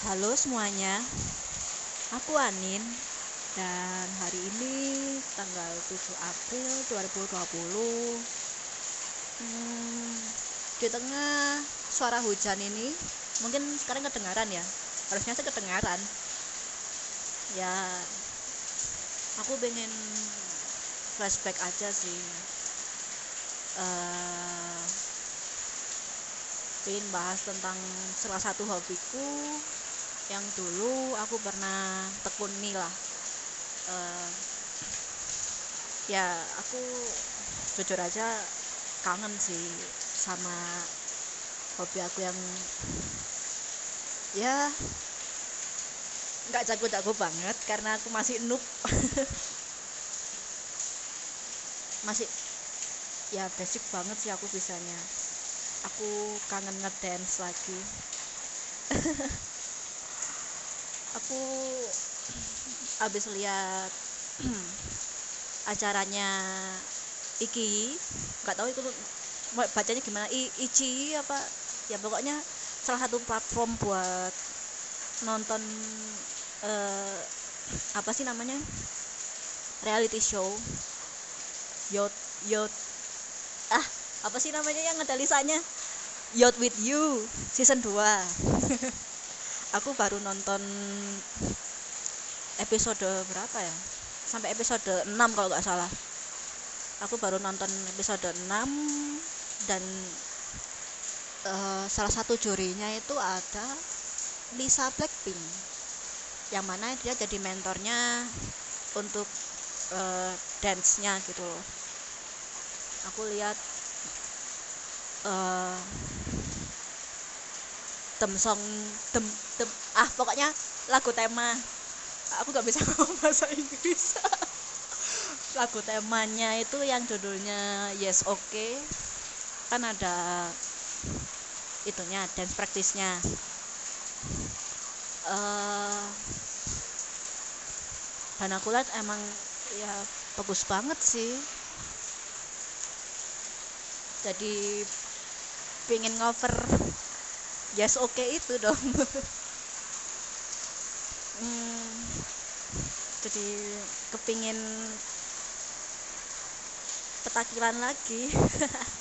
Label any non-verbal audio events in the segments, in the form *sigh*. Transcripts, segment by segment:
Halo semuanya, aku Anin. Dan hari ini tanggal 7 April 2020 hmm, di tengah suara hujan ini mungkin sekarang kedengaran ya. Harusnya sih kedengaran. Ya aku pengen flashback aja sih. Uh, pengen bahas tentang salah satu hobiku yang dulu aku pernah tekuni lah. Uh, ya aku jujur aja kangen sih sama hobi aku yang ya nggak jago-jago banget karena aku masih noob. *laughs* Masih ya basic banget sih aku bisanya. Aku kangen ngedance lagi *laughs* aku habis lihat *clears throat* acaranya Iki nggak tahu itu bacanya gimana I, Ichi apa ya pokoknya salah satu platform buat nonton uh, apa sih namanya reality show. Yacht yacht ah apa sih namanya yang ada lisanya yacht with you season 2 *laughs* aku baru nonton episode berapa ya? Sampai episode 6 kalau nggak salah. Aku baru nonton episode 6 dan uh, salah satu jurinya itu ada Lisa Blackpink yang mana dia jadi mentornya untuk uh, dance-nya gitu loh. Aku lihat uh, tem song tem, tem ah pokoknya lagu tema. Aku gak bisa *laughs* ngomong bahasa Inggris. *laughs* Lagu temanya itu yang judulnya Yes Oke. Okay. kan ada itunya dance praktisnya uh, dan aku lihat emang ya bagus banget sih. Jadi pingin ngover yes oke okay itu dong. *laughs* Hmm, jadi kepingin petakilan lagi. *laughs*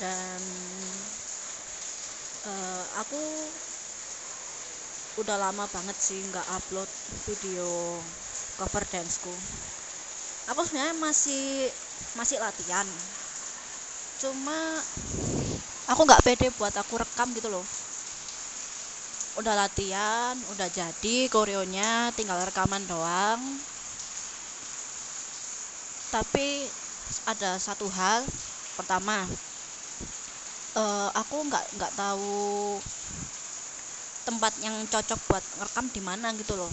Dan uh, aku udah lama banget sih nggak upload video cover danceku. Aku sebenarnya masih masih latihan cuma aku nggak pede buat aku rekam gitu loh. Udah latihan udah jadi koreonya tinggal rekaman doang. Tapi ada satu hal. Pertama uh, aku nggak nggak tahu tempat yang cocok buat ngerekam di mana gitu loh.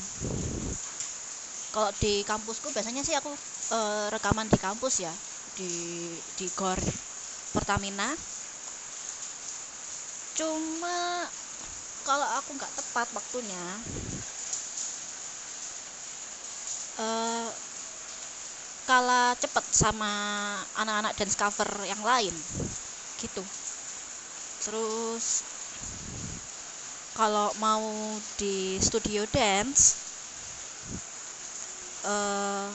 Kalau di kampusku biasanya sih aku uh, rekaman di kampus ya di di gor Pertamina. Cuma kalau aku nggak tepat waktunya uh, kalah cepet sama anak-anak dance cover yang lain gitu. Terus kalau mau di studio dance uh,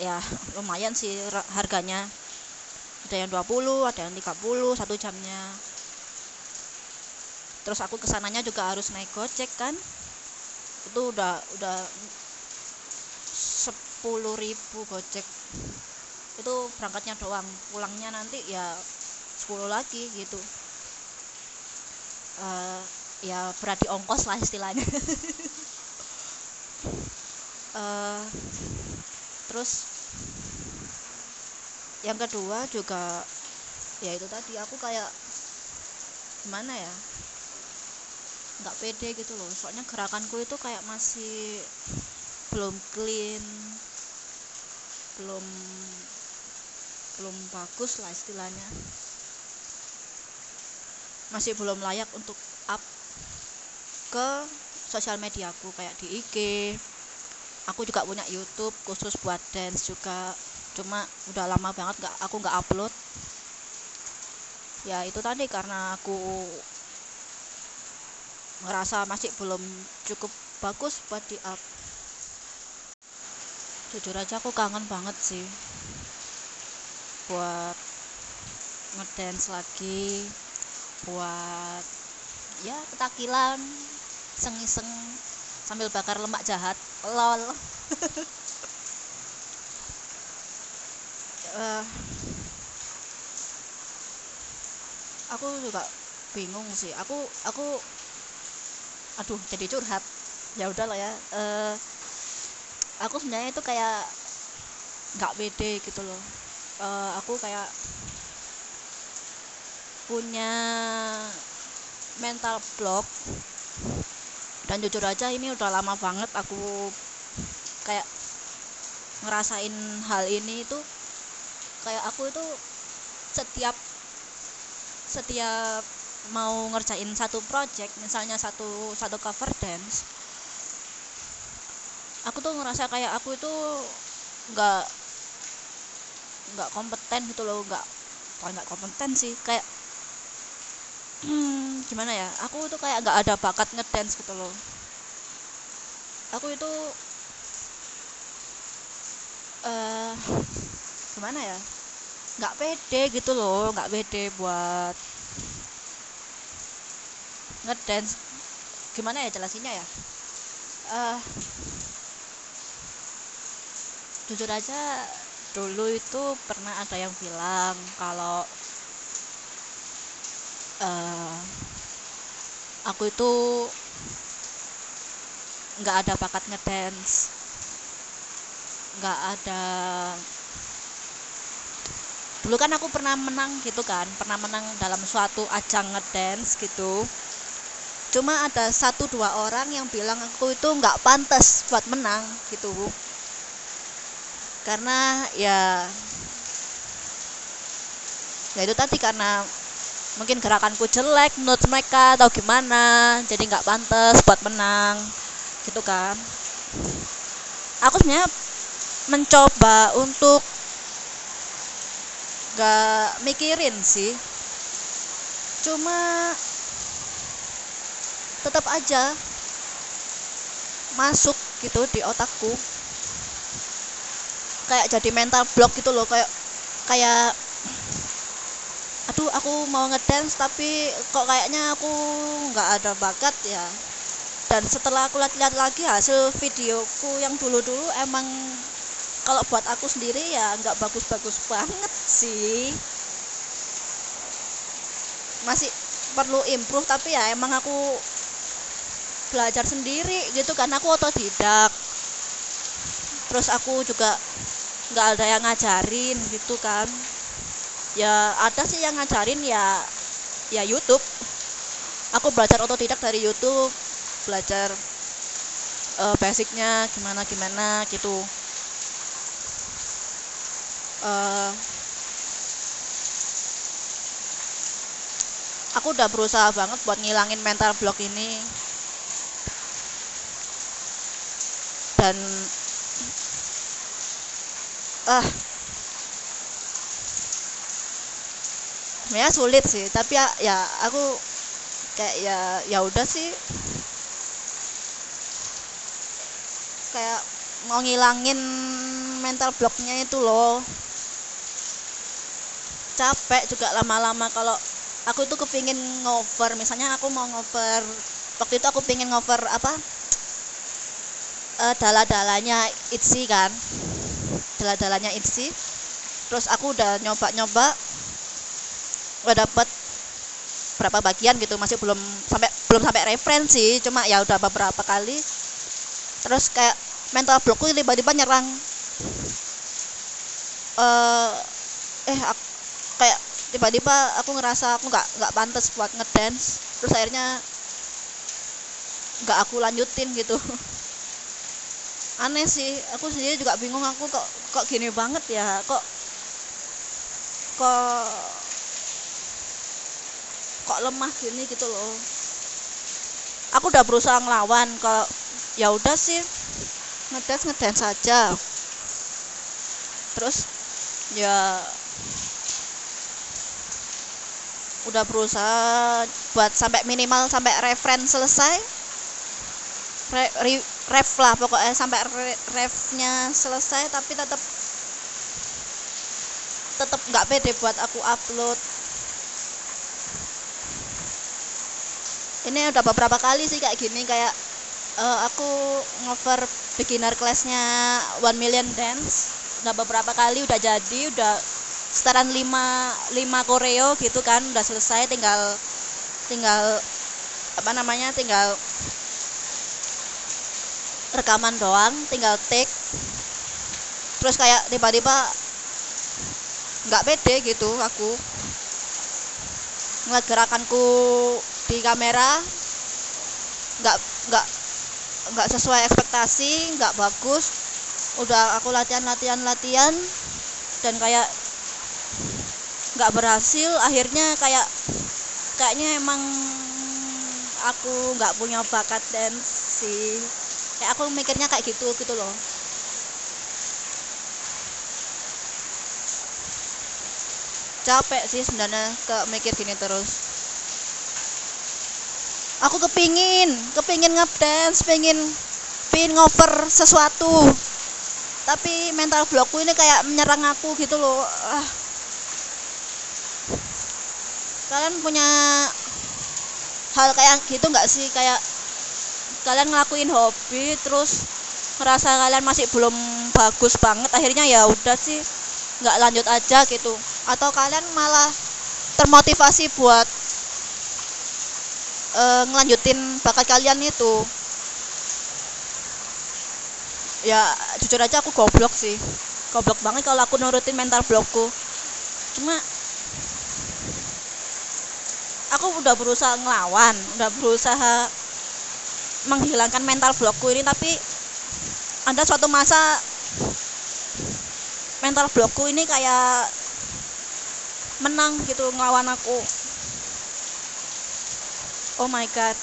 ya lumayan sih harganya. Ada yang 20 ada yang 30 satu jamnya. Terus aku ke sananya juga harus naik gojek kan? Itu udah udah 10 ribu gojek. Itu berangkatnya doang. Pulangnya nanti ya 10 lagi gitu. Uh, ya berarti ongkos lah istilahnya. Uh, *laughs* terus yang kedua juga ya itu tadi aku kayak gimana ya nggak pede gitu loh. Soalnya gerakanku itu kayak masih belum clean belum belum bagus lah istilahnya. Masih belum layak untuk up ke sosial mediaku kayak di IG aku juga punya YouTube khusus buat dance juga. Cuma udah lama banget nggak aku nggak upload. Ya itu tadi karena aku ngerasa masih belum cukup bagus buat di up. Jujur aja aku kangen banget sih buat ngedance lagi buat ya ketakilan iseng-iseng sambil bakar lemak jahat. Lol. Uh, *laughs* aku juga bingung sih. Aku aku aduh jadi curhat. Ya udah lah ya. Uh, aku sebenarnya itu kayak nggak pede gitu loh. Uh, aku kayak punya mental block dan jujur aja ini udah lama banget aku kayak ngerasain hal ini itu. Kayak aku itu setiap setiap mau ngerjain satu project misalnya satu satu cover dance aku tuh ngerasa kayak aku itu nggak nggak kompeten gitu loh nggak nggak kompeten sih kayak hmm, gimana ya? Aku tuh kayak nggak ada bakat ngedance gitu loh. Aku itu uh, gimana ya? Nggak pede gitu loh nggak pede buat ngedance. Gimana ya jelasinnya ya? Uh, jujur aja dulu itu pernah ada yang bilang kalau uh, aku itu nggak ada bakat ngedance nggak ada. Dulu kan aku pernah menang gitu kan pernah menang dalam suatu ajang ngedance gitu. Cuma ada satu dua orang yang bilang aku itu nggak pantas buat menang gitu. Karena ya ya itu tadi karena mungkin gerakanku jelek menurut mereka atau gimana? Jadi nggak pantas buat menang. Gitu kan. Aku sebenarnya mencoba untuk gak mikirin sih. Cuma tetap aja masuk gitu di otakku. Kayak jadi mental block gitu loh kayak kayak aduh aku mau ngedance tapi kok kayaknya aku nggak ada bakat ya. Dan setelah aku lihat-lihat lagi hasil videoku yang dulu-dulu emang kalau buat aku sendiri ya nggak bagus-bagus banget sih. Masih perlu improve tapi ya emang aku belajar sendiri gitu kan aku otodidak. Terus aku juga nggak ada yang ngajarin gitu kan ya ada sih yang ngajarin ya ya YouTube. Aku belajar otodidak dari YouTube belajar uh, basicnya gimana gimana gitu. Uh, aku udah berusaha banget buat ngilangin mental block ini. Dan ah uh, sebenarnya sulit sih tapi ya, ya aku kayak ya ya udah sih. Kayak mau ngilangin mental blocknya itu loh. Capek juga lama-lama kalau aku itu kepingin ngover misalnya aku mau ngover waktu itu aku pingin ngover apa? Uh, dala-dalanya Itzy kan. Dala-dalanya Itzy. Terus aku udah nyoba-nyoba udah dapet berapa bagian gitu masih belum sampai belum sampai referensi cuma ya udah beberapa kali. Terus kayak mental blockku tiba-tiba nyerang. Uh, eh aku, kayak tiba-tiba aku ngerasa aku nggak nggak pantas buat ngedance terus akhirnya nggak aku lanjutin gitu. *laughs* Aneh sih aku sendiri juga bingung aku kok kok gini banget ya kok kok kok lemah gini gitu loh. Aku udah berusaha ngelawan kalau ya udah sih. Ngedance ngedance saja. Terus ya udah berusaha buat sampai minimal sampai referen selesai. Re, re, ref lah pokoknya sampai re, refnya selesai tapi tetap tetap nggak pede buat aku upload ini udah beberapa kali sih kayak gini kayak uh, aku ngover beginner classnya One Million Dance. Udah beberapa kali udah jadi udah setaran 5 5 koreo gitu kan udah selesai tinggal tinggal apa namanya tinggal rekaman doang tinggal take. Terus kayak tiba-tiba nggak pede gitu aku. Ngeliat di kamera nggak nggak nggak sesuai ekspektasi nggak bagus. Udah aku latihan latihan latihan dan kayak nggak berhasil. Akhirnya kayak kayaknya emang aku nggak punya bakat dance sih kayak aku mikirnya kayak gitu gitu loh. Capek sih sebenarnya ke mikir gini terus aku kepingin kepingin ngedance pengen pengen ngoper sesuatu. Tapi mental blockku ini kayak menyerang aku gitu loh. Ah. kalian punya hal kayak gitu nggak sih? Kayak kalian ngelakuin hobi terus ngerasa kalian masih belum bagus banget akhirnya ya udah sih nggak lanjut aja gitu. Atau kalian malah termotivasi buat uh, ngelanjutin bakat kalian itu. Ya jujur aja aku goblok sih. Goblok banget kalau aku nurutin mental blogku. Cuma aku udah berusaha ngelawan udah berusaha menghilangkan mental blokku ini tapi ada suatu masa mental blokku ini kayak menang gitu ngelawan aku oh my god.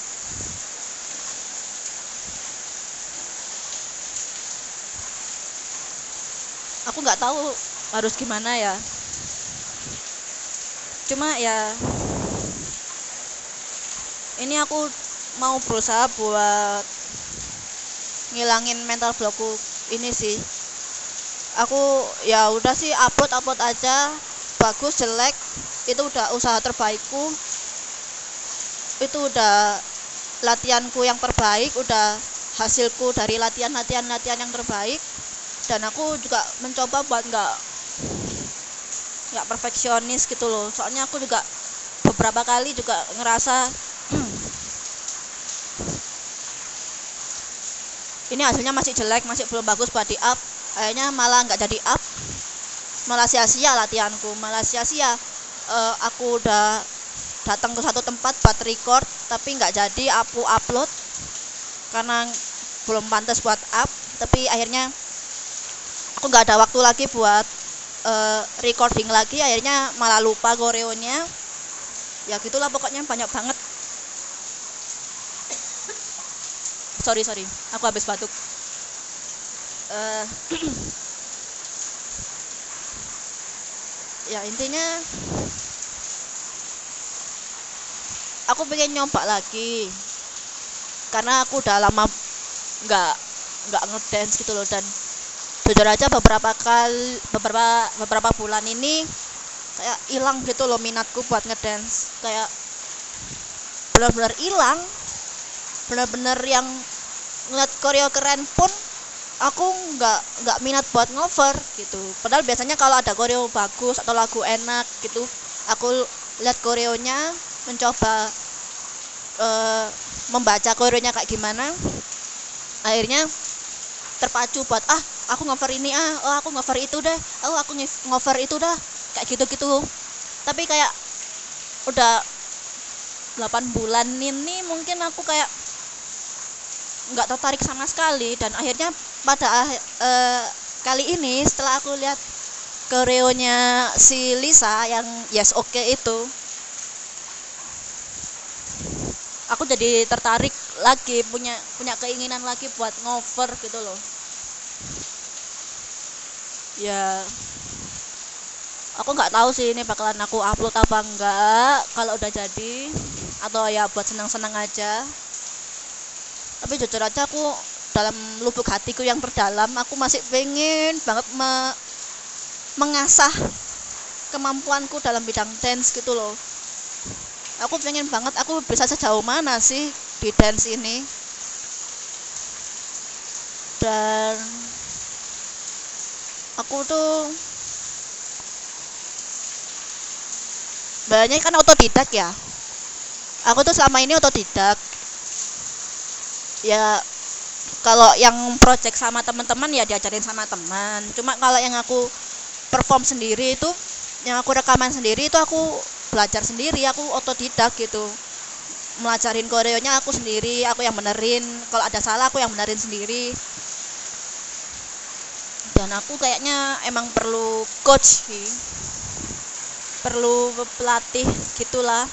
Aku nggak tahu harus gimana ya. Cuma ya ini aku mau berusaha buat ngilangin mental blockku ini sih. Aku ya udah sih upload upload aja bagus jelek itu udah usaha terbaikku itu udah latihanku yang terbaik udah hasilku dari latihan latihan latihan yang terbaik. Dan aku juga mencoba buat nggak nggak perfeksionis gitu loh. Soalnya aku juga beberapa kali juga ngerasa *clears throat* ini hasilnya masih jelek masih belum bagus buat di up akhirnya malah nggak jadi up. Malah sia-sia latihanku malah sia-sia uh, aku udah datang ke satu tempat buat record tapi nggak jadi aku upload karena belum pantas buat up. Tapi akhirnya aku nggak ada waktu lagi buat uh, recording lagi. Akhirnya malah lupa koreonya ya gitulah pokoknya banyak banget. Sorry sorry. Aku habis batuk. Uh, *clears throat* ya intinya aku pengen nyoba lagi. Karena aku udah lama nggak nggak ngedance gitu loh. Dan jujur aja beberapa kali beberapa beberapa bulan ini kayak hilang gitu loh minatku buat ngedance. Kayak benar-benar hilang. Benar-benar yang ngeliat koreo keren pun aku nggak nggak minat buat ngover gitu. Padahal biasanya kalau ada koreo bagus atau lagu enak gitu aku lihat koreonya mencoba uh, membaca koreonya kayak gimana. Akhirnya terpacu buat ah aku ngover ini ah oh aku ngover itu deh oh aku ngover itu dah kayak gitu gitu tapi kayak udah 8 bulan ini mungkin aku kayak nggak tertarik sama sekali. Dan akhirnya pada uh, kali ini setelah aku lihat koreonya si Lisa yang yes oke okay itu aku jadi tertarik lagi punya punya keinginan lagi buat ngover gitu loh. Ya. aku nggak tahu sih ini bakalan aku upload apa enggak kalau udah jadi atau ya buat senang-senang aja tapi jujur aja aku dalam lubuk hatiku yang terdalam aku masih pengen banget me mengasah kemampuanku dalam bidang dance gitu loh aku pengen banget aku bisa sejauh mana sih di dance ini? Dan aku tuh banyak kan otodidak ya. Aku tuh selama ini otodidak. Ya kalau yang project sama teman-teman ya diajarin sama teman. Cuma kalau yang aku perform sendiri itu yang aku rekaman sendiri itu aku belajar sendiri aku otodidak gitu. Melajarin koreonya aku sendiri aku yang benerin. Kalau ada salah aku yang benerin sendiri. Dan aku kayaknya emang perlu coach sih. Perlu pelatih gitulah.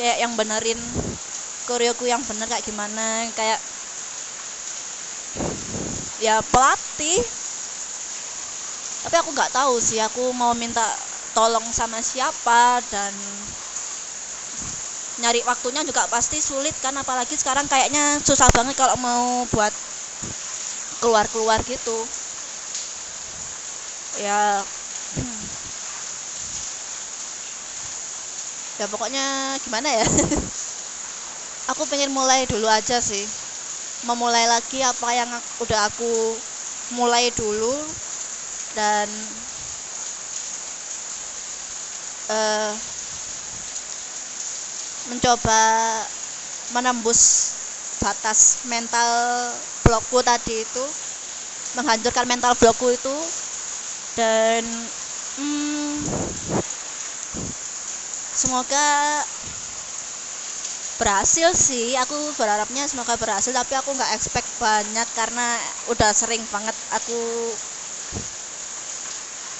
Kayak yang benerin koreoku yang bener kayak gimana kayak ya pelatih. Tapi aku nggak tahu sih aku mau minta tolong sama siapa dan nyari waktunya juga pasti sulit kan apalagi sekarang kayaknya susah banget kalau mau buat keluar-keluar gitu. Ya. *clears throat* Ya pokoknya gimana ya? *laughs* Aku pengen mulai dulu aja sih. Memulai lagi apa yang udah aku mulai dulu dan uh, mencoba menembus batas mental blokku tadi itu menghancurkan mental blokku itu dan hmm, semoga berhasil sih. Aku berharapnya semoga berhasil tapi aku nggak expect banyak karena udah sering banget aku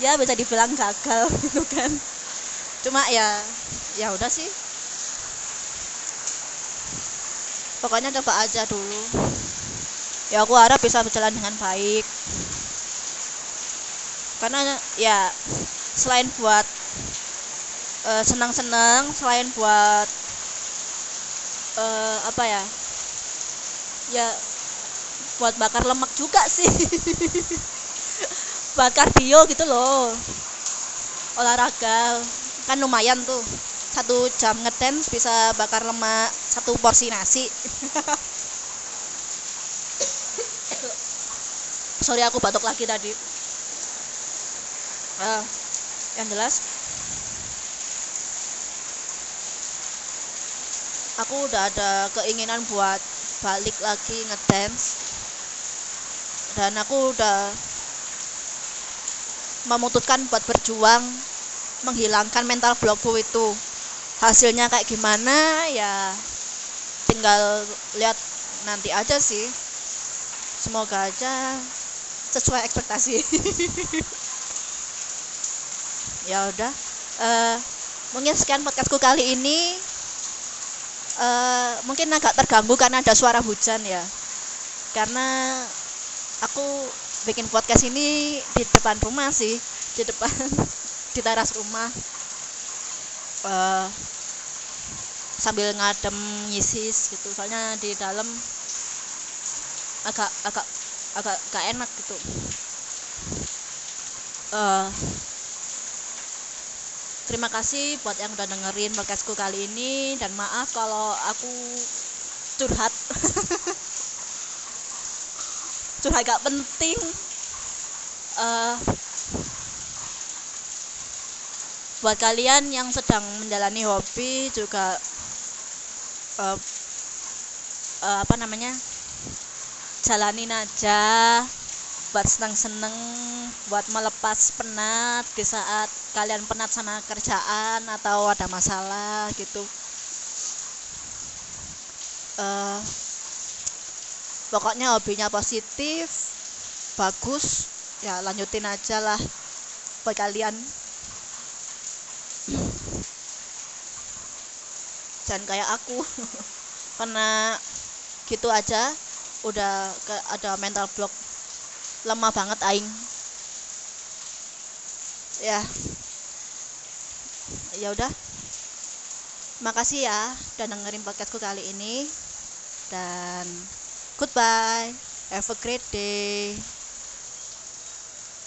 ya bisa dibilang gagal *laughs* gitu kan cuma ya ya udah sih. Pokoknya coba aja dulu. Ya aku harap bisa berjalan dengan baik. Karena ya selain buat uh, senang-senang selain buat uh, apa ya ya buat bakar lemak juga sih. *laughs* Bakar bio gitu loh. Olahraga kan lumayan tuh. Satu jam ngedance bisa bakar lemak satu porsi nasi. *laughs* Sorry aku batuk lagi tadi. Uh, yang jelas aku udah ada keinginan buat balik lagi ngedance dan aku udah memutuskan buat berjuang menghilangkan mental blockku itu. Hasilnya kayak gimana ya tinggal lihat nanti aja sih. Semoga aja sesuai ekspektasi. *laughs* Ya udah uh, mungkin sekian podcastku kali ini. Uh, mungkin agak terganggu karena ada suara hujan ya. Karena aku bikin podcast ini di depan rumah sih di depan *laughs* di teras rumah uh, sambil ngadem nyisis gitu. Soalnya di dalam agak agak agak gak enak gitu. Uh, terima kasih buat yang udah dengerin podcastku kali ini dan maaf kalau aku curhat. *laughs* Curhat gak penting. Uh, buat kalian yang sedang menjalani hobi juga uh, uh, apa namanya? Jalanin aja buat seneng-seneng buat melepas penat di saat kalian penat sama kerjaan atau ada masalah gitu. Uh, pokoknya hobinya positif bagus ya lanjutin aja lah buat kalian jangan kayak aku. *laughs* Karena gitu aja udah ke, ada mental block. Lemah banget aing. Ya. Ya udah. Makasih ya udah dengerin podcastku kali ini. Dan goodbye. Have a great day